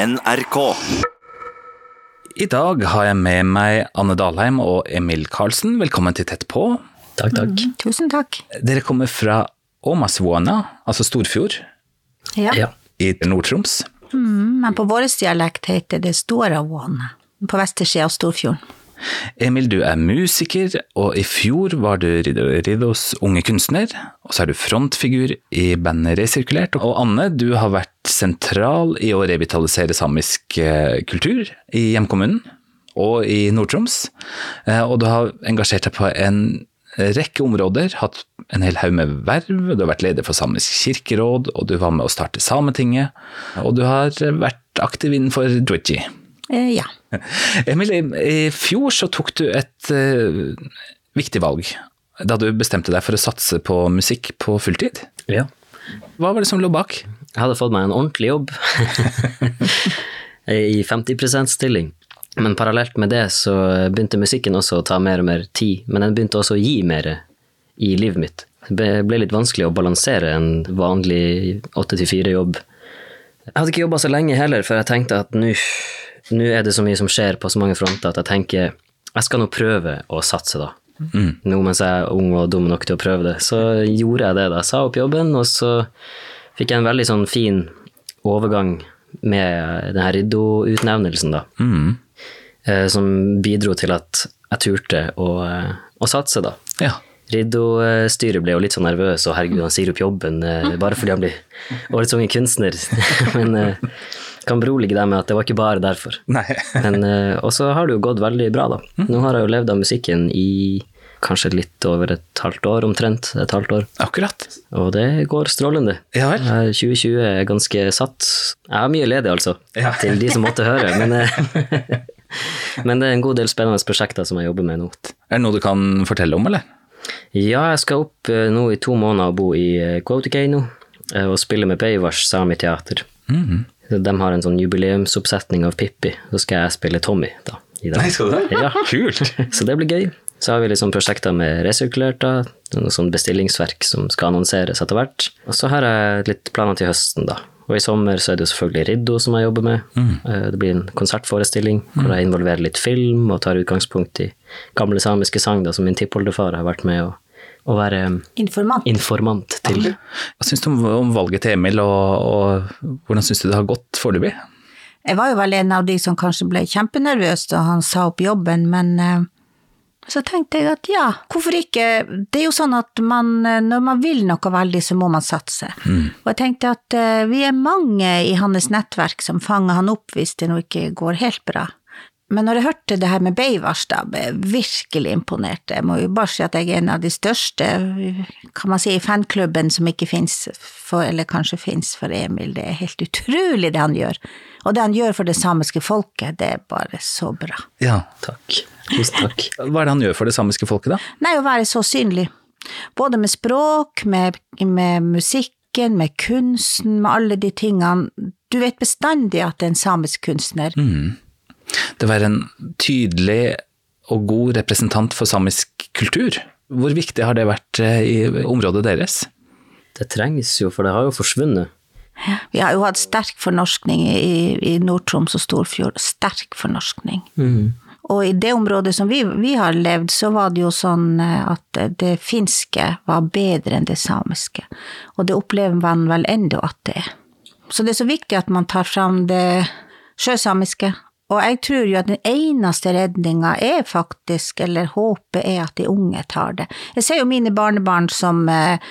NRK. I dag har jeg med meg Anne Dalheim og Emil Karlsen. Velkommen til Tett på. Takk, takk. Tusen takk. Dere kommer fra Åmasvuona, altså Storfjord, Ja. Ja. i Nord-Troms. Men på vår dialekt heter det Storavåne. På vestersida av Storfjorden. Emil, du er musiker, og i fjor var du Riddos unge kunstner. Og så er du frontfigur i bandet Resirkulert. Og Anne, du har vært sentral i å revitalisere samisk eh, kultur i hjemkommunen og i Nord-Troms. Eh, Og du har engasjert deg på en rekke områder, hatt en hel haug med verv. Du har vært leder for Samisk kirkeråd, og du var med å starte Sametinget. Og du har vært aktiv innenfor Dwidji. Eh, ja. Emil, i, i fjor så tok du et eh, viktig valg da du bestemte deg for å satse på musikk på fulltid. ja. Hva var det som lå bak? Jeg hadde fått meg en ordentlig jobb i 50% stilling. Men parallelt med det så begynte musikken også å ta mer og mer tid, men den begynte også å gi mer i livet mitt. Det ble litt vanskelig å balansere en vanlig 8-4-jobb. Jeg hadde ikke jobba så lenge heller, for jeg tenkte at nå nå er det så mye som skjer på så mange fronter at jeg tenker jeg skal nå prøve å satse, da. Nå mens jeg er ung og dum nok til å prøve det. Så gjorde jeg det, da. Jeg sa opp jobben, og så fikk jeg en veldig sånn fin overgang med den her Riddo-utnevnelsen, da. Eh, Som bidro til at jeg turte å, eh, å satse, da. Ja. Riddo-styret ble jo litt sånn nervøs, og herregud, han sier opp jobben eh, bare fordi han blir årets unge kunstner. Men eh, kan berolige deg med at det var ikke bare derfor. Men eh, Og så har det jo gått veldig bra, da. Nå har jeg jo levd av musikken i kanskje litt over et halvt år, omtrent. Et halvt år. Akkurat. Og det går strålende. Ja vel. Eh, 2020 er ganske satt. Jeg har mye ledig, altså, Ja. til de som måtte høre. Men, eh, men det er en god del spennende prosjekter som jeg jobber med nå. Er det noe du kan fortelle om, eller? Ja, jeg skal opp eh, nå i to måneder og bo i eh, Kautokeino eh, og spille med Beivars Sami Teater. Mhm. De har en sånn jubileumsoppsetning av Pippi, så skal jeg spille Tommy. da. i den. skal du det? Ja. Kult. Så det blir gøy. Så har vi liksom prosjekter med resirkulert, da. noe sånn bestillingsverk som skal annonseres etter hvert. Og så har jeg litt planer til høsten, da. Og i sommer så er det jo selvfølgelig Riddo som jeg jobber med. Mm. Det blir en konsertforestilling hvor jeg involverer litt film og tar utgangspunkt i gamle samiske sang da, som min tippoldefar har vært med å, å være Informant. informant til. Hva syns du om, om valget til Emil, og, og hvordan syns du det har gått foreløpig? Jeg var jo vel en av de som kanskje ble kjempenervøs da han sa opp jobben, men eh, så tenkte jeg at ja, hvorfor ikke? Det er jo sånn at man, eh, når man vil noe veldig, så må man satse. Og jeg tenkte at eh, vi er mange i hans nettverk som fanger han opp hvis det nå ikke går helt bra. Men når jeg hørte det her med Beivars, da ble jeg virkelig imponert. Jeg må jo bare si at jeg er en av de største, kan man si, i fanklubben som ikke fins, eller kanskje fins for Emil. Det er helt utrolig det han gjør. Og det han gjør for det samiske folket, det er bare så bra. Ja. Takk. Tusen takk. Hva er det han gjør for det samiske folket, da? Nei, å være så synlig. Både med språk, med, med musikken, med kunsten, med alle de tingene. Du vet bestandig at det er en samisk kunstner. Det være en tydelig og god representant for samisk kultur. Hvor viktig har det vært eh, i området deres? Det trengs jo, for det har jo forsvunnet. Vi har jo hatt sterk fornorskning i, i Nord-Troms og Storfjord. Sterk fornorskning. Og i det området som vi, vi har levd, så var det jo sånn eh, at det finske var bedre enn det samiske. Og det opplever man vel ennå at det er. Så det er så viktig at man tar fram det sjøsamiske. Og jeg tror jo at den eneste redninga er faktisk, eller håpet er at de unge tar det. Jeg ser jo mine barnebarn som eh,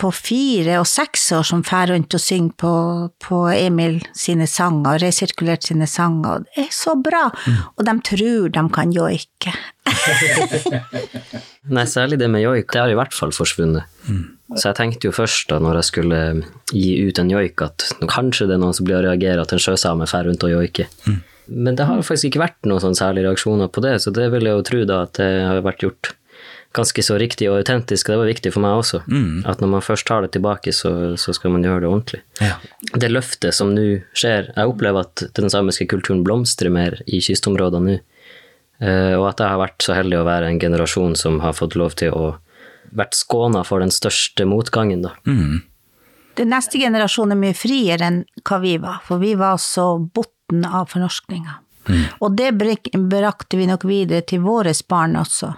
på fire og seks år som fer rundt og synger på, på Emil sine sanger, resirkulert sine sanger, og det er så bra! Og de tror de kan joike. Nei, særlig det med joik, det har i hvert fall forsvunnet. Så jeg tenkte jo først da når jeg skulle gi ut en joik, at kanskje det er noen som blir å reagere at en sjøsame fer rundt og joiker. Men det har faktisk ikke vært noen sånn særlige reaksjoner på det, så det vil jeg jo tro da at det har vært gjort ganske så riktig og autentisk. Det var viktig for meg også. At når man først tar det tilbake, så, så skal man gjøre det ordentlig. Ja. Det løftet som nå skjer, jeg opplever at den samiske kulturen blomstrer mer i kystområdene nå. Eh, Og at jeg har vært så heldig å være en generasjon som har fått lov til å vært skåna for den største motgangen, da. Den neste generasjonen er mye friere enn hva vi var, for vi var så frukten av fornorskninga. Og det brakte vi nok videre til våre barn også.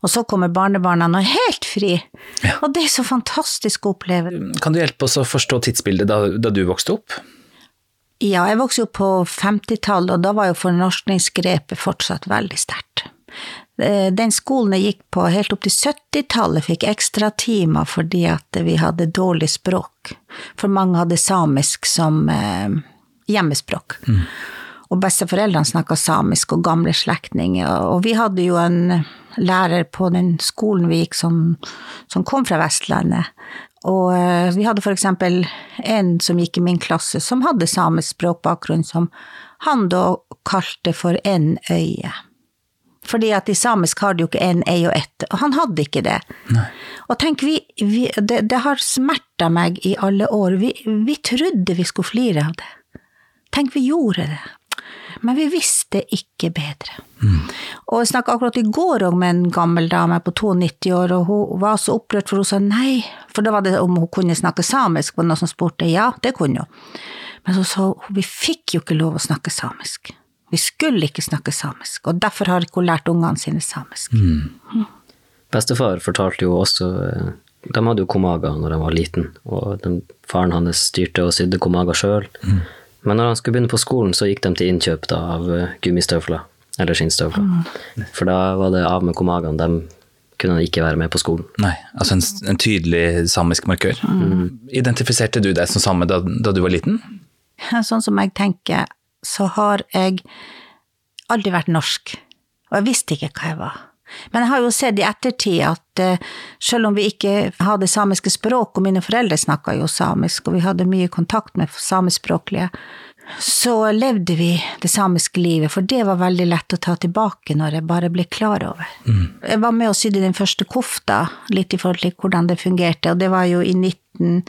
Og så kommer barnebarna er helt fri. Og det er så fantastisk å oppleve. Kan du hjelpe oss å forstå tidsbildet da, da du vokste opp? Ja, jeg vokste opp på 50-tallet, og da var jo fornorskningsgrepet fortsatt veldig sterkt. Eh, Den skolen jeg gikk på helt opp til 70-tallet fikk ekstratimer fordi at vi hadde dårlig språk. For mange hadde samisk som eh, hjemmespråk. Og besteforeldrene snakka samisk, og gamle slektninger. Og vi hadde jo en lærer på den skolen vi gikk som, som kom fra Vestlandet. Og eh, vi hadde for eksempel en som gikk i min klasse, som hadde samisk språkbakgrunn, som han da kalte for en øye. Fordi at i samisk har du jo ikke en ei og ett, og han hadde ikke det. Og tenk, vi, vi, det, det har smerta meg i alle år. Vi, vi trodde vi skulle flire av det. Tenk, vi gjorde det. Men vi visste ikke bedre. Og jeg snakka akkurat i går òg med en gammel dame på 92 år, og hun var så opprørt, for hun sa nei. For da var det om hun kunne snakke samisk, var det noen som spurte. Ja, det kunne hun. Men så sa hun vi fikk jo ikke lov å snakke samisk. Vi skulle ikke snakke samisk, og derfor har ikke hun lært ungene sine samisk. Bestefar fortalte jo også eh, De hadde jo komaga når de var liten, og den, faren hans styrte og sydde komaga sjøl. Men når han skulle begynne på skolen, så gikk de til innkjøp da, av eh, gummistøvler, eller skinnstøvler. For da var det av med komagaen. De kunne ikke være med på skolen. Nei, altså en, en tydelig samisk markør. Identifiserte du deg som same da, da du var liten? Sånn som jeg tenker, så har jeg aldri vært norsk. Og jeg visste ikke hva jeg var. Men jeg har jo sett i ettertid at eh, selv om vi ikke hadde samiske språk, og mine foreldre snakka jo samisk, og vi hadde mye kontakt med samiskspråklige, så levde vi det samiske livet, for det var veldig lett å ta tilbake når jeg bare ble klar over. Jeg var med og sydde den første kofta, litt i forhold til hvordan det fungerte, og det var jo i 19...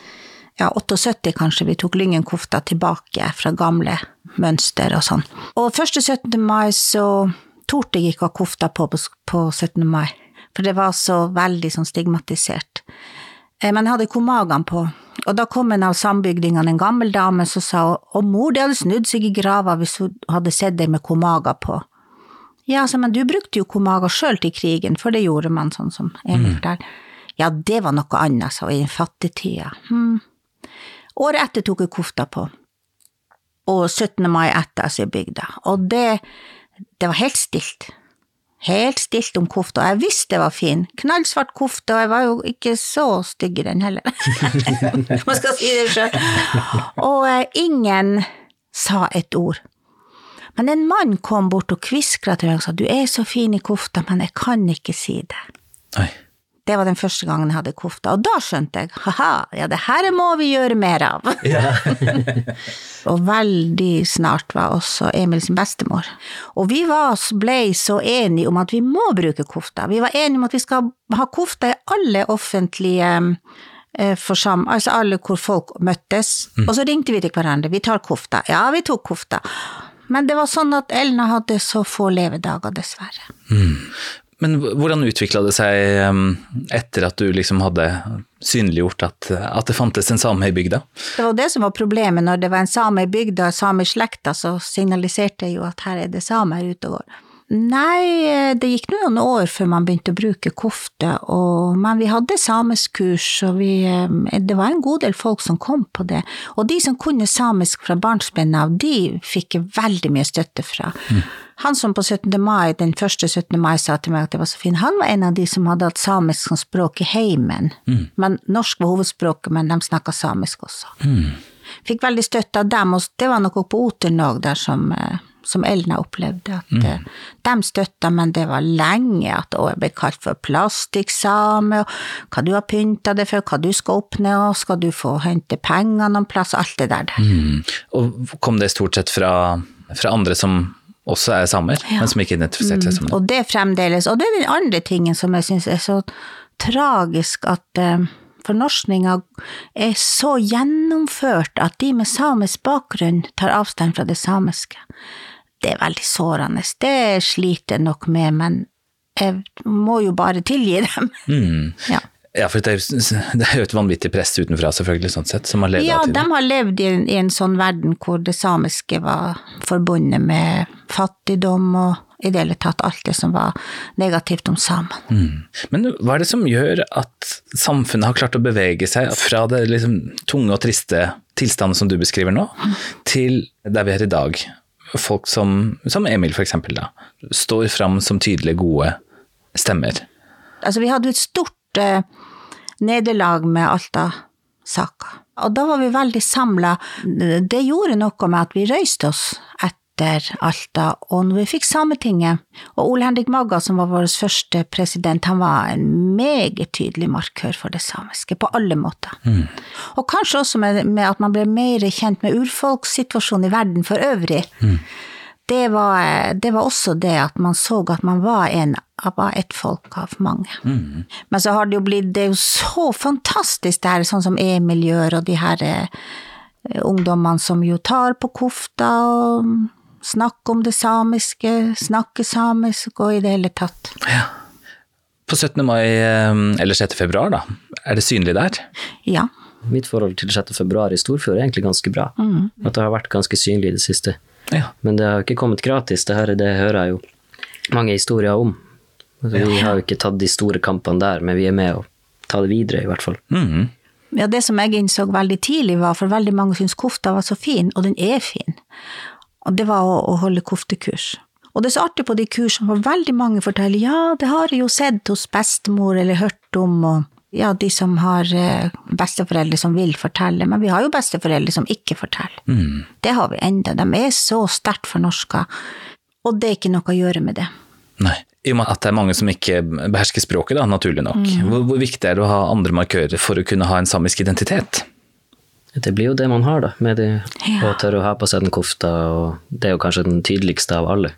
Ja, 78 kanskje, vi tok Lyngen-kofta tilbake fra gamle mønster og sånn. Og første 17. mai så torde jeg ikke å ha kofta på på på 17. mai, for det var så veldig sånn stigmatisert. Eh, Men jeg hadde komagaen på, og da kom en av sambygdingene, en gammel dame, som sa og mor, det hadde snudd seg i grava hvis hun hadde sett deg med komaga på. Ja, sa men du brukte jo komaga sjøl til krigen, for det gjorde man sånn som Emil forteller. Ja, det var noe annet, sa hun, i fattigtida. Hm. Året etter tok jeg kofta på, og 17. mai etter, altså i bygda, og det, det var helt stilt. Helt stilt om kofta, jeg visste det var fin. Knallsvart kofte, og jeg var jo ikke så stygg i den heller. Man skal si det sjøl. Og eh, ingen sa et ord. Men en mann kom bort og kviskra til meg og sa du er så fin i kofta, men jeg kan ikke si det. Oi. Det var den første gangen jeg hadde kofta, og da skjønte jeg haha, ja det her må vi gjøre mer av. og veldig snart var også Emil sin bestemor. Og vi var, ble så enige om at vi må bruke kofta. Vi var enige om at vi skal ha kofta i alle offentlige eh, forsam, altså alle hvor folk møttes. Og så ringte vi til hverandre, vi tar kofta. Ja, vi tok kofta. Men det var sånn at Elna hadde så få levedager, dessverre. Men hvordan utvikla det seg etter at du liksom hadde synliggjort at, at det fantes en same i bygda? Det var det som var problemet, når det var en same i bygda, same i slekta, så signaliserte jeg jo at her er det samer ute og går. Nei, det gikk noen år før man begynte å bruke kofte, og, men vi hadde samisk kurs, og vi, det var en god del folk som kom på det. Og de som kunne samisk fra barnsben av, de fikk veldig mye støtte fra. Han som på 17. mai, den første 17. mai sa til meg at det var så fin, han var en av de som hadde hatt samisk som språk i heimen. Men norsk var hovedspråket, men de snakka samisk også. Fikk veldig støtte av dem, og det var noe på Oteren òg, der som, eh, som Elna opplevde, at mm. de støtta, men det var lenge at å, jeg ble kalt for plastikksame, og hva du har pynta deg for, hva du skal oppnå, skal du få hente penger noen plass, alt det der. Mm. Og kom det stort sett fra, fra andre som også er samer, men som ikke identifiserte seg som det? Og det fremdeles. Og det er den andre tingen som jeg syns er så tragisk, at eh, fornorskninga er så gjennomført at de med samisk bakgrunn tar avstand fra det samiske. Det er veldig sårende. Det sliter jeg nok med, men jeg må jo bare tilgi dem. Mm. Ja. Ja, for det er, jo, et vanvittig press utenfra, selvfølgelig, sånn sett, som har leda Ja, de har levd i en, i en sånn verden hvor det samiske var forbundet med fattigdom og i det hele tatt alt det som var negativt om samene. Men hva er det som gjør at samfunnet har klart å bevege seg fra det liksom tunge og triste tilstanden som du beskriver nå, til der vi er i dag? Folk som, som Emil, eksempel, da, står fram som tydelige, gode stemmer. Altså, vi hadde et stort eh, nederlag med Alta-saka. Og da var vi veldig samla. Det gjorde noe med at vi røyste oss etter Alta, og når vi fikk Sametinget, og Ole Henrik Magga, som var vår første president, han var en meget tydelig markør for det samiske, på alle måter. Og kanskje også med, med at man ble mer kjent med urfolkssituasjonen i verden for øvrig. Det var, det var også det at man så at man var en av ett folk av mange. Men så har det jo blitt Det er jo så fantastisk det her, sånn som Emil gjør, og de her eh, ungdommene som jo tar på kofta og snakker om det samiske, snakke samisk og i det hele tatt. Ja. På 17. mai, eh, eller 6. februar, da, er det synlig der? Ja. Mitt forhold til 6. februar i Storfjord er egentlig ganske bra. At det har vært ganske synlig i det siste. Ja. Men det har ikke kommet gratis, det her det hører jeg jo mange historier om. Altså, vi har jo ikke tatt de store kampene der, men vi er med å ta det videre, i hvert fall. Mm. Ja, det som jeg innså veldig tidlig var, for veldig mange syns kofta var så fin, og den er fin, og det var å, å holde koftekurs. Og det er så artig på de kursene, for veldig mange forteller ja, det har jeg jo sett hos bestemor eller hørt om, og ja, de som har eh, besteforeldre som vil fortelle, men vi har jo besteforeldre som ikke forteller. Det har vi enda, de er så sterkt fornorska, og det er ikke noe å gjøre med det. Nei. I og med at det er mange som ikke behersker språket, da, naturlig nok. Hvor, hvor viktig er det å ha andre markører for å kunne ha en samisk identitet? Det blir jo det man har, da, med de, Ja. å tørre å ha på seg den kofta, og det er jo kanskje den tydeligste av alle.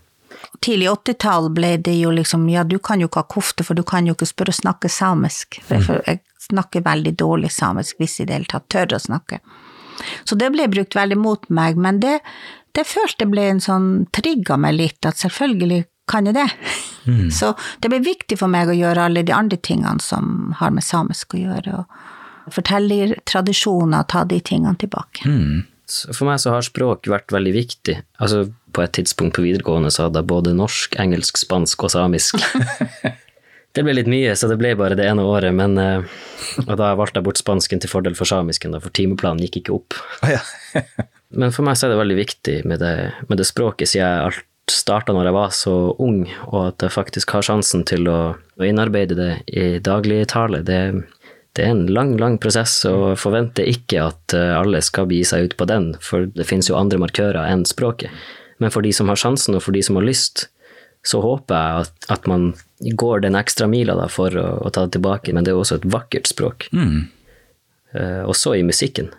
Tidlig 80-tall ble det jo liksom ja, du kan jo ikke ha kofte, for du kan jo ikke spørre å snakke samisk. For for jeg snakker veldig dårlig samisk, hvis i det hele tatt tør å snakke. Så det ble brukt veldig mot meg, men det, det følte ble en sånn trigga meg litt, at selvfølgelig kan jeg det. Så det ble viktig for meg å gjøre alle de andre tingene som har med samisk å gjøre, og fortellertradisjoner, ta de tingene tilbake. Mm. For meg så har språk vært veldig viktig. Altså, på et tidspunkt på videregående så hadde jeg både norsk, engelsk, spansk og samisk. det ble litt mye, så det ble bare det ene året, men eh, Og da valgte jeg bort spansken til fordel for samisken, for timeplanen gikk ikke opp. Men for meg så er det veldig viktig med det, med det språket, siden jeg alt starta når jeg var så ung, og at jeg faktisk har sjansen til å, å innarbeide det i dagligtale. Det, det er en lang, lang prosess, og forventer ikke at eh, alle skal begi seg ut på den, for det finnes jo andre markører enn språket. Men for de som har sjansen, og for de som har lyst, så håper jeg at, at man går den ekstra mila da, for å, å ta det tilbake. Men det er jo også et vakkert språk. Eh, også i musikken.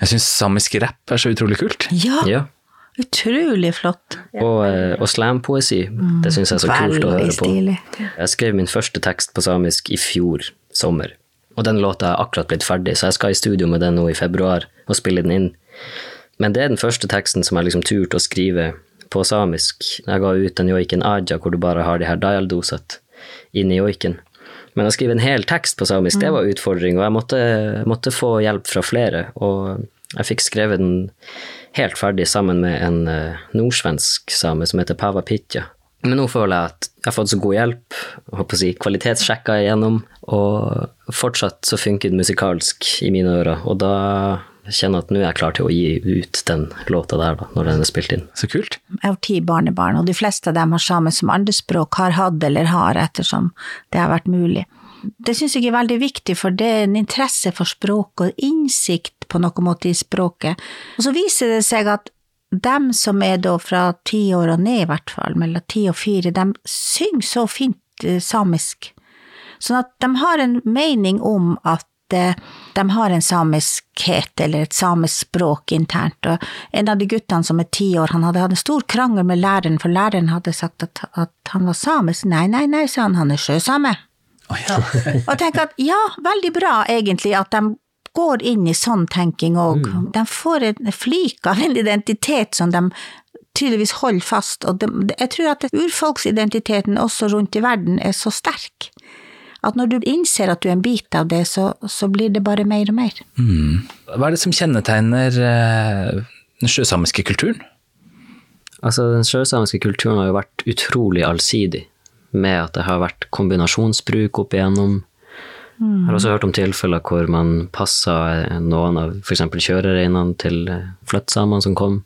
Jeg syns samisk rapp er så utrolig kult. Ja, Ja. utrolig flott. Og, uh, og slampoesi. Det syns jeg er så kult å høre på. stilig. Jeg skrev min første tekst på samisk i fjor sommer. Og den låta er akkurat blitt ferdig, så jeg skal i studio med den nå i februar og spille den inn. Men det er den første teksten som jeg liksom turte å skrive på samisk. Jeg ga ut en joiken Aja, hvor du bare har de her dial-dosat inni joiken. Men å skrive en hel tekst på samisk, det var en utfordring, og jeg måtte, måtte få hjelp fra flere. Og jeg fikk skrevet den helt ferdig sammen med en eh, nordsvensk same som heter Pava Pitja. Men nå føler jeg at jeg har fått så god hjelp, håper å si kvalitetssjekka igjennom, og fortsatt så funker det musikalsk i mine ører. Og da kjenner jeg at nå er jeg klar til å gi ut den låta der, da, når den er spilt inn. Så kult. Jeg har ti barnebarn, og de fleste av dem har samisk som andrespråk, har hatt eller har, ettersom det har vært mulig. Det syns jeg er veldig viktig, for det er en interesse for språk og innsikt på noen måte i språket. Og så viser det seg at dem som er da fra ti år og ned, i hvert fall, mellom ti og fire, de synger så fint eh, samisk. Sånn at de har en mening om at eh, de har en samiskhet eller et samisk språk internt. Og en av de guttene som er ti år, han hadde hatt en stor krangel med læreren, for læreren hadde sagt at, at han var samisk. Nei, nei, nei, sa han, han er sjøsame. Oh, ja. Og tenk at ja, veldig bra egentlig at de går inn i sånn tenking òg. De får en flik av en identitet som de tydeligvis holder fast, og de, jeg tror at urfolksidentiteten også rundt i verden er så sterk At når du innser at du er en bit av det, så, så blir det bare mer og mer. Mm. Hva er det som kjennetegner eh, den sjøsamiske kulturen? Altså, den sjøsamiske kulturen har jo vært utrolig allsidig, med at det har vært kombinasjonsbruk opp igjennom. Jeg har også hørt om tilfeller hvor man passa noen av f.eks. kjørereinene til flyttsamene som kom.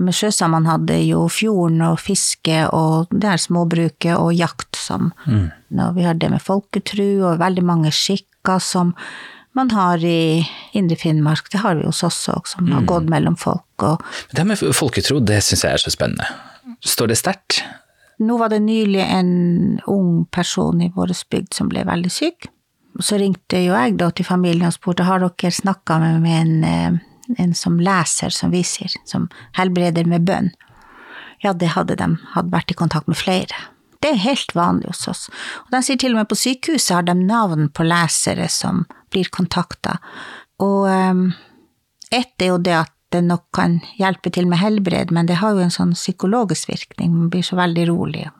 Men sjøsamene hadde jo fjorden og fiske og det her småbruket og jakt som Og vi har det med folketru og veldig mange skikker som man har i Indre Finnmark. Det har vi hos oss òg, som har gått mellom folk. Og Det med folketro, det syns jeg er så spennende. Står det sterkt? Nå var det nylig en ung person i vår bygd som ble veldig syk. Så ringte jo jeg da til familien og spurte har dere snakka med, en, eh, en som leser, som vi sier, som helbreder med bønn. Ja, det hadde de, hadde vært i kontakt med flere. Det er helt vanlig hos oss. Og de sier til og med på sykehuset har de navn på lesere som blir kontakta. Og um, ett er jo det at det nok kan hjelpe til med helbred, men det har jo en sånn psykologisk virkning. Man blir så veldig rolig og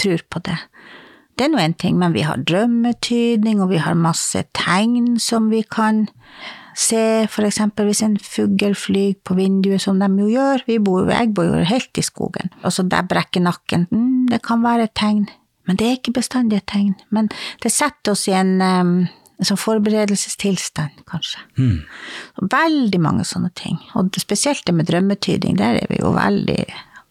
tror på det. Det er nå en ting, men vi har drømmetydning, og vi har masse tegn som vi kan se, for eksempel hvis en fugl flyr på vinduet, som de jo gjør. Vi bor, jeg bor jo helt i skogen, og så der brekker nakken. Mm, det kan være et tegn, men det er ikke bestandig et tegn. Men det setter oss i en um, sånn forberedelsestilstand, kanskje. Veldig mange sånne ting. Og spesielt det med drømmetyding, der er vi jo veldig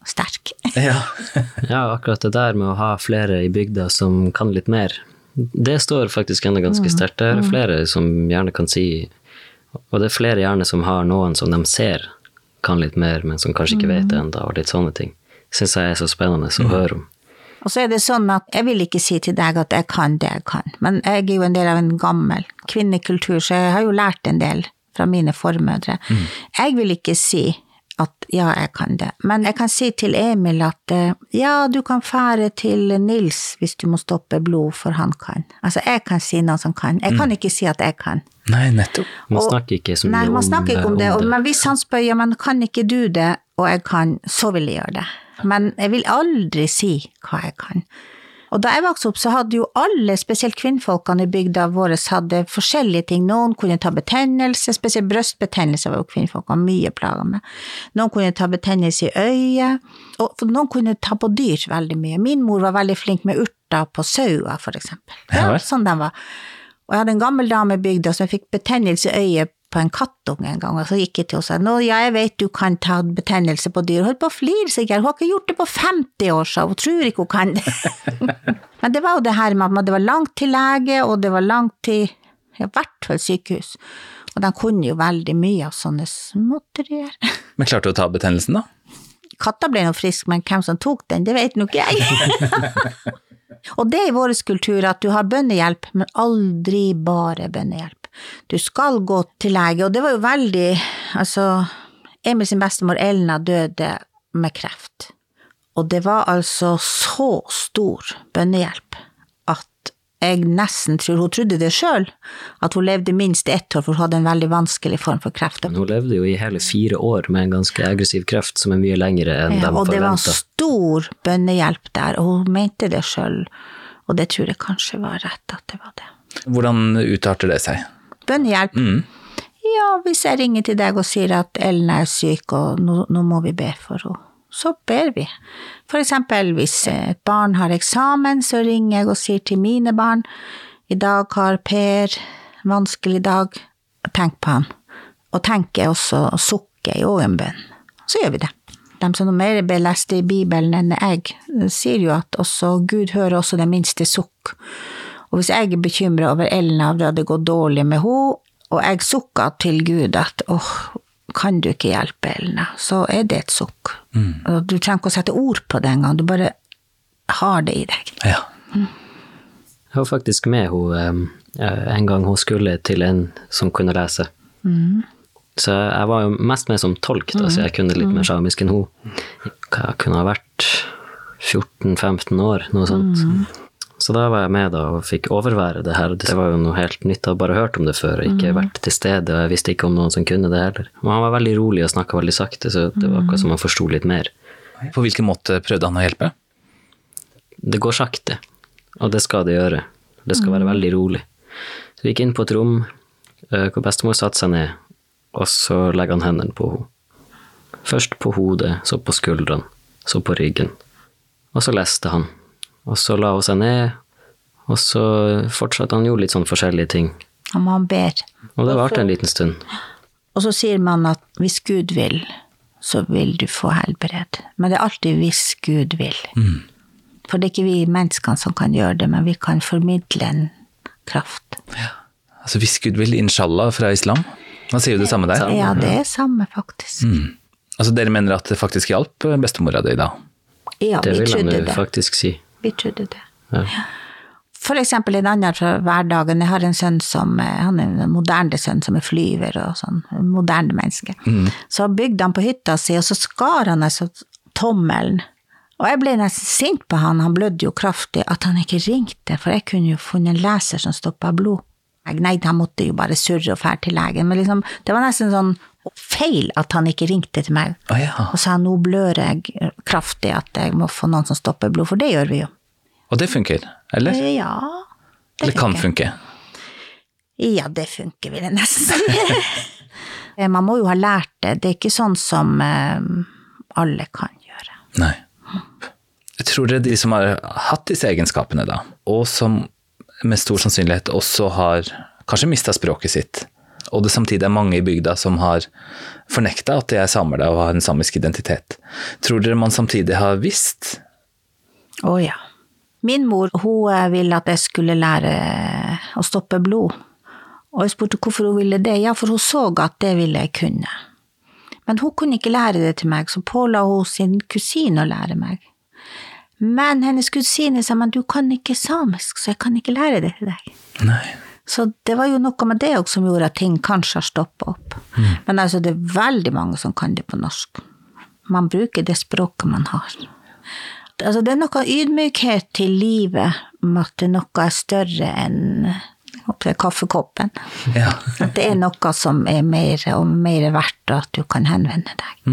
sterke. Ja. Ja, akkurat det der med å ha flere i bygda som kan litt mer, det står faktisk ennå ganske sterkt. Det er flere som gjerne kan si Og det er flere gjerne som har noen som de ser kan litt mer, men som kanskje ikke vet det ennå, og litt sånne ting. Syns jeg er så spennende å høre om. Og så er det sånn at jeg vil ikke si til deg at jeg kan det jeg kan, men jeg er jo en del av en gammel kvinnekultur, så jeg har jo lært en del fra mine formødre. Jeg vil ikke si at ja, jeg kan det, men jeg kan si til Emil at eh, ja, du kan fære til Nils hvis du må stoppe blod, for han kan. Altså, jeg kan si noe som kan. Jeg kan ikke si at jeg kan. Nei, nettopp. Man Og- snakker ikke så mye Nei, om, man snakker ikke om det, og, men hvis han spør ja, men kan ikke du det, og jeg kan, så vil jeg gjøre det. Men jeg vil aldri si hva jeg kan. Og da jeg vokste opp, så hadde jo alle, spesielt kvinnfolkene i bygda vår, hadde forskjellige ting. Noen kunne ta betennelse, spesielt brystbetennelse var jo kvinnfolkene mye plaga med. Noen kunne ta betennelse i øyet, og noen kunne ta på dyr veldig mye. Min mor var veldig flink med urter på sauer, for eksempel. Ja sånn den var. Og jeg hadde en gammel dame i bygda som fikk betennelse i øyet på en kattunge en gang, og så gikk jeg til henne og sa nå, ja, jeg vet du kan ta betennelse på dyr, holdt på å flire i hun har ikke gjort det på 50 år, sa hun tror ikke hun kan det. Men det var jo det her med at det var langt til lege, og det var langt til, i hvert fall sykehus. Og de kunne jo veldig mye av sånne småtterier. Men klarte du å ta betennelsen, da? Katta ble nå frisk, men hvem som tok den, det vet nok jeg. og det er i vår kultur at du har bønnehjelp, men aldri bare bønnehjelp. Du skal gå til lege, og det var jo veldig Altså, Emil sin bestemor Elna døde med kreft. Og det var altså så stor bønnehjelp at jeg nesten tror hun trodde det sjøl, at hun levde minst ett år, for hun hadde en veldig vanskelig form for kreft. Men hun levde jo i hele fire år med en ganske aggressiv kreft som er mye lengre enn Ja, de og det var stor bønnehjelp der, og hun mente det sjøl, og det tror jeg kanskje var rett at det var det. Hvordan utarter det seg? Bønnehjelp? Ja, hvis jeg ringer til deg og sier at Ellen er syk, og nå, nå må vi be for henne, så ber vi. For eksempel hvis et barn har eksamen, så ringer jeg og sier til mine barn i dag har Per vanskelig dag, tenk på han. Og tenker også og sukker jo en bønn. Så gjør vi det. De som er mer beleste i Bibelen enn jeg, sier jo at også Gud hører også det minste sukk. Og hvis jeg er bekymra over Elna, at det hadde gått dårlig med henne, og jeg sukka til Gud at åh, kan du ikke hjelpe Elna, så er det et sukk. Og du trenger ikke å sette ord på det engang, du bare har det i deg. Ja. Jeg var faktisk med hun eh, en gang hun skulle til en som kunne lese. Så jeg var jo mest med som tolk, da, så jeg kunne litt mer samisk enn hun. Jeg kunne ha vært 14-15 år, noe sånt. Så da var jeg med da og fikk overvære det her. Det var jo noe helt nytt. Jeg hadde bare hørt om det før og ikke vært til stede, og jeg visste ikke om noen som kunne det heller. Men han var veldig rolig og snakka veldig sakte, så det var akkurat som han forsto litt mer. På hvilken måte prøvde han å hjelpe? Det går sakte, og det skal det gjøre. Det skal være veldig rolig. Så vi gikk inn på et rom eh, hvor bestemor satte seg ned, og så legger han hendene på henne. Først på hodet, så på skuldrene, så på ryggen. Og så leste han. Og så la hun seg ned, og så fortsatte han gjorde litt sånn forskjellige ting. Ja, man ber. Og det varte en liten stund. Og så sier man at hvis Gud vil, så vil du få helbred. Men det er alltid hvis Gud vil. For det er ikke vi menneskene som kan gjøre det, men vi kan formidle en kraft. Ja. Altså hvis Gud vil, inshallah fra islam. da sier jo det samme der? Ja, det er samme, faktisk. Altså dere mener at det faktisk hjalp bestemora di da? Ja, Det vi vil han jo faktisk si. Vi trodde det. Ja. For eksempel en annen fra hverdagen. Jeg har en sønn som eh, han er en moderne sønn som er flyver og sånn. En moderne menneske. Så bygde han på hytta si, og så skar han altså tommelen. Og jeg ble nesten sint på han, han blødde jo kraftig, at han ikke ringte, for jeg kunne jo funnet en leser som stoppa blod. Nei, han måtte jo bare surre og fære til legen, men liksom, det var nesten sånn feil at han ikke ringte til meg. oh, ja. Og sa nå blør jeg kraftig, at jeg må få noen som stopper blod, for det gjør vi jo. Og det funker, eller? Ja, det Eller kan funke. Ja, det funker, vil jeg nesten. Eh, Man må jo ha lært det. Det er ikke sånn som eh, alle kan gjøre. Nei. Jeg tror det er de som har hatt disse egenskapene, da, og som med stor sannsynlighet også har kanskje mista språket sitt, og det samtidig er mange i bygda som har fornekta at de er samer og har en samisk identitet. Tror dere man samtidig har visst Å ja. Min mor hun eh, ville at jeg skulle lære å stoppe blod. Og jeg spurte hvorfor hun ville det. Ja, for hun så at det ville jeg kunne. Men hun kunne ikke lære det til meg, så påla hun sin kusine å lære meg. Men hennes kusine sa men du kan ikke samisk, så jeg kan ikke lære det til deg. Nei. Så det var jo noe med det også som gjorde at ting kanskje har stoppa opp. Men altså, det er veldig mange som kan det på norsk. Man bruker det språket man har. Altså, det er noe ydmykhet til livet med at det noe er større enn kaffekoppen. Ja. At det er noe som er mer og mer verdt, og at du kan henvende deg.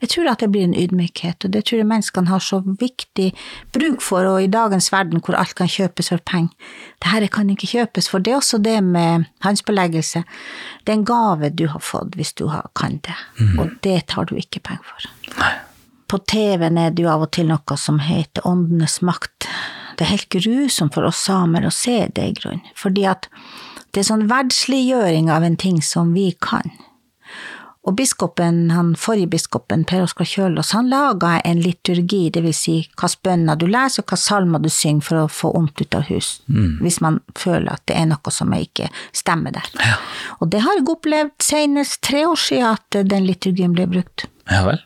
Jeg tror at det blir en ydmykhet, og det tror jeg menneskene har så viktig bruk for, og i dagens verden hvor alt kan kjøpes for penger. Dette kan ikke kjøpes, for det er også det med handsbeleggelse. Det er en gave du har fått hvis du har, kan det, og det tar du ikke penger for. På TV-en er det jo av og til noe som heter Åndenes makt. Det er helt grusomt for oss samer å se det, i grunn. Fordi at det er sånn verdsliggjøring av en ting som vi kan. Og biskopen, han forrige biskopen, Per Oskar Kjølås, han laga en liturgi, det vil si hvilke bønner du leser, og hvilke salmer du synger for å få vondt ut av hus. Hvis man føler at det er noe som ikke stemmer der. Og det har jeg opplevd senest tre år siden at den liturgien ble brukt. Ja vel?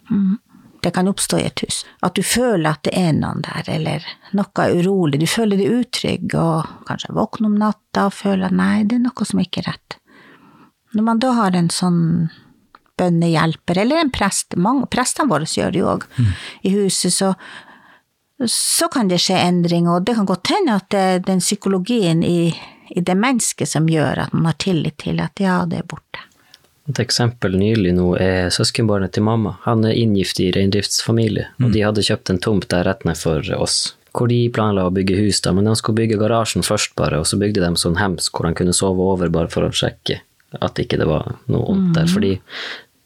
Det kan oppstå i et hus. At du føler at det er noen der, eller noe er urolig. Du føler deg utrygg, og kanskje våkner om natta og føler at nei, det er noe som ikke er rett. Når man da har en sånn bønnehjelper, eller en prest, mange prestene våre gjør det jo òg, i huset, så, så kan det skje endringer, og det kan godt hende at det er den psykologien i, i det mennesket som gjør at man har tillit til at ja, det er borte. Et eksempel nylig nå er søskenbarnet til mamma. Han er inngift i reindriftsfamilie, og de hadde kjøpt en tomt der rett ned for oss. Hvor de planla å bygge hus, da, men de skulle bygge garasjen først, bare, og så bygde de sånn hems hvor de kunne sove over bare for å sjekke at ikke det var noe mm. der. Fordi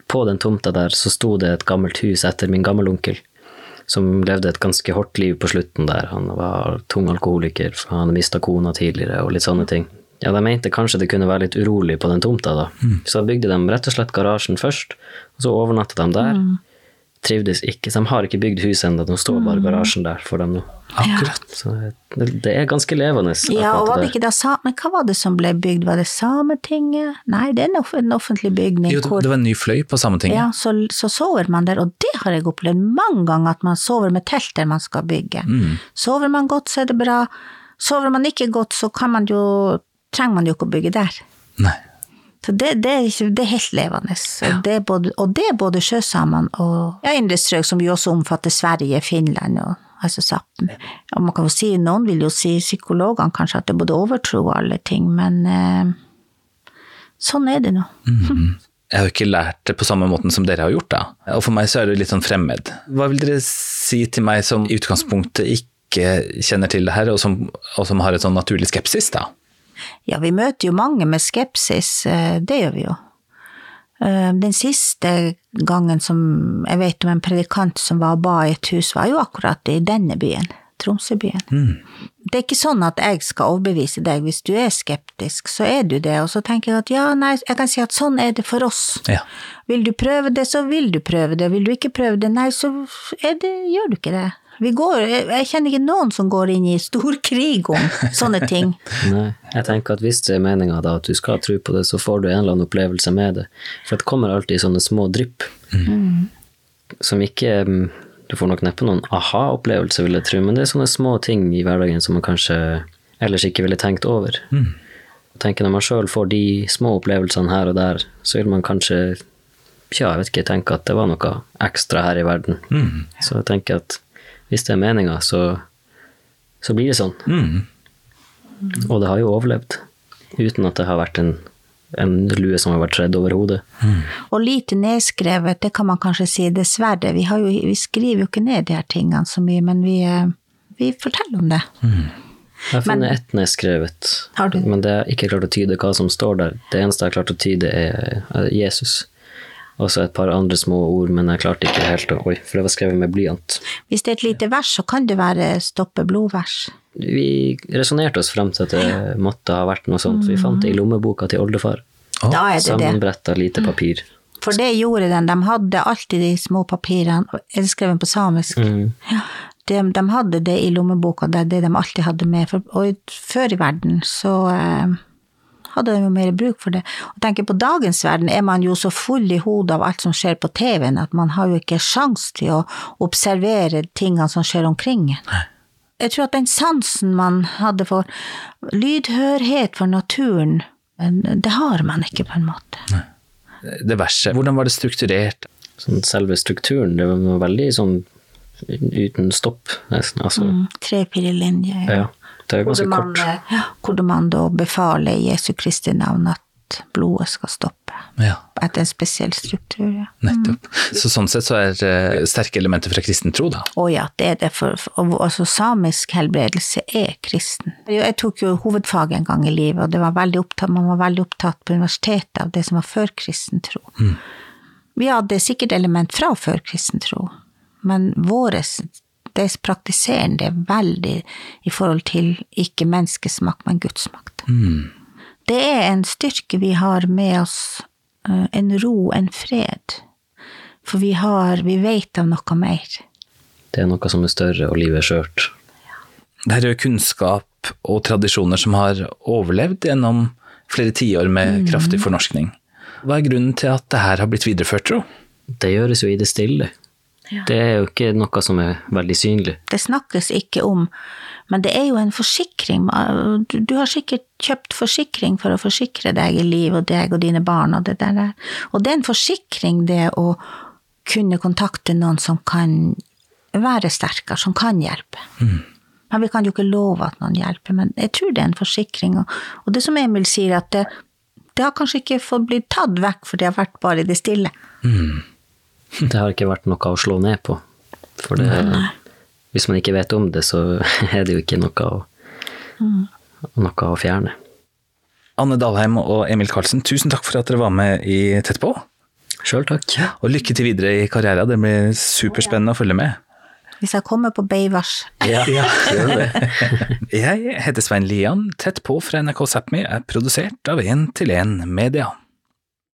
på den tomta der så sto det et gammelt hus etter min gammelonkel, som levde et ganske hardt liv på slutten der. Han var tung alkoholiker, for han hadde mista kona tidligere, og litt sånne ting. Ja, de mente kanskje det kunne være litt urolig på den tomta, da. Så da bygde de rett og slett garasjen først, og så overnatta de der. Trivdes ikke, så de har ikke bygd hus ennå, de står bare i garasjen der for dem nå. Akkurat. Så det, det er ganske levende. Ja, og var det ikke da sa Men hva var det som ble bygd? Var det Sametinget? Nei, det er en, off en offentlig bygning. Jo, hvor- det var en ny fløy på Sametinget. ja, så, så sover man der, og det har jeg opplevd mange ganger, at man sover med telt der man skal bygge. Sover man godt, så er det bra. Sover man ikke godt, så kan man jo, trenger man jo ikke å bygge der. Nei. Så det, det, er, ikke- det er helt levende. Og, det er både, og det er både sjøsamene og ja, indre strøk, som jo også omfatter Sverige, Finland og altså Sápmi. Og man kan jo si, noen vil jo si, psykologene kanskje, at det er både overtro og alle ting, men eh, sånn er det nå. Jeg har jo ikke lært det på samme måten som dere har gjort, da. Og for meg så er det litt sånn fremmed. Hva vil dere si til meg som i utgangspunktet ikke kjenner til det her, og som, og som har et sånn naturlig skepsis, da? Ja, vi møter jo mange med skepsis, eh, det gjør vi jo. Eh, Den siste gangen som jeg vet om en predikant som var og ba i et hus, var jo akkurat i denne byen, Tromsøbyen. Det er ikke sånn at jeg skal overbevise deg, hvis du er skeptisk, så er du det, og så tenker jeg at ja, nei, jeg kan si at sånn er det for oss. Ja. Vil du prøve det, så vil du prøve det, vil du ikke prøve det, nei, så det, gjør du ikke det. Vi går, jeg, kjenner ikke noen som går inn i stor krig om sånne ting. Nei, jeg tenker at hvis det er meninga at du skal tro på det, så får du en eller annen opplevelse med det. For det kommer alltid sånne små drypp som ikke mm, Du får nok neppe noen aha-opplevelse, vil jeg tro, men det er sånne små ting i hverdagen som man kanskje ellers ikke ville tenkt over. Mm. tenker Når man sjøl får de små opplevelsene her og der, så vil man kanskje Tja, jeg vet ikke, tenke at det var noe ekstra her i verden. Så jeg tenker at hvis det er meninga, så, så blir det sånn. Og det har jo overlevd, uten at det har vært en, en lue som har vært tredd over hodet. Og lite nedskrevet, det kan man kanskje si, dessverre. Vi, har jo, vi skriver jo ikke ned de her tingene så mye, men vi, eh, vi forteller om det. Jeg har funnet ett nedskrevet, Har du? men det er ikke klart å tyde hva som står der. Det eneste jeg har klart å tyde, er er Jesus. Og så et par andre små ord, men jeg klarte ikke helt å Oi, for det var skrevet med blyant. Hvis det er et lite vers, så kan det være stoppe blodvers. Vi resonnerte oss frem til at det måtte ha vært noe sånt. Vi fant det i lommeboka til oldefar. Da er det. Sammenbretta lite papir. For det gjorde den. De hadde alltid de små papirene, er det skrevet på samisk? Mm. Ja, de, de hadde det i lommeboka, det er det de alltid hadde med. For, og før i verden så eh, hadde de jo mer bruk for det. Og tenker på dagens verden er man jo så full i hodet av alt som skjer på TV-en, at man har jo ikke sjans til å observere tingene som skjer omkring en. Jeg tror at den sansen man hadde for lydhørhet for naturen, det har man ikke på en måte. Det verset, hvordan var det strukturert? Sånn selve strukturen, det var veldig sånn uten stopp, nesten. Altså, Mm, Trepirrelinje. Ja. ja. Det er Hvor ganske man, kort. eh, hvor man da befaler i Jesu Kristi navn at blodet skal stoppe. Ja, Etter en spesiell struktur, ja. nettopp. Så sånn sett så er det sterke elementer fra kristen tro, da. Å ja, det er det, for, for altså samisk helbredelse er kristen. Jeg tok jo hovedfag en gang i livet, og det var opptatt, man var veldig opptatt på universitetet av det som var før kristen tro. Vi hadde sikkert element fra før kristen tro, men våres, praktiserende er veldig i forhold til ikke menneskets makt, men Guds makt. Det er en styrke vi har med oss, eh, en ro, en fred. For vi har, vi vet av noe mer. Det er noe som er større, og livet er skjørt. Det her er jo kunnskap og tradisjoner som har overlevd gjennom flere tiår med kraftig fornorskning. Hva er grunnen til at det her har blitt videreført, tro? Det gjøres jo i det stille. Det er jo ikke noe som er veldig synlig. Det snakkes ikke om, men det er jo en forsikring. Du, har sikkert kjøpt forsikring for å forsikre deg i liv og deg og dine barn og det der. Og det er en forsikring, det å kunne kontakte noen som kan være sterkere, som kan hjelpe. Men vi kan jo ikke love at noen hjelper, men jeg tror det er en forsikring. Og, det som Emil sier, at det, det har kanskje ikke fått blitt tatt vekk, for det har vært bare i det stille. Det har ikke vært noe å slå ned på. For det, hvis man ikke vet om det, så er det jo ikke noe å, noe å fjerne. Anne Dalheim og Emil Karlsen, tusen takk for at dere var med i Tett på. Sjøl takk. Og lykke til videre i karrieren. Det blir superspennende å følge med. Hvis jeg kommer på Beivars. Ja, gjør det. Jeg heter Svein Lian. Tett på fra NRK Sápmi er produsert av 1 til 1 Media.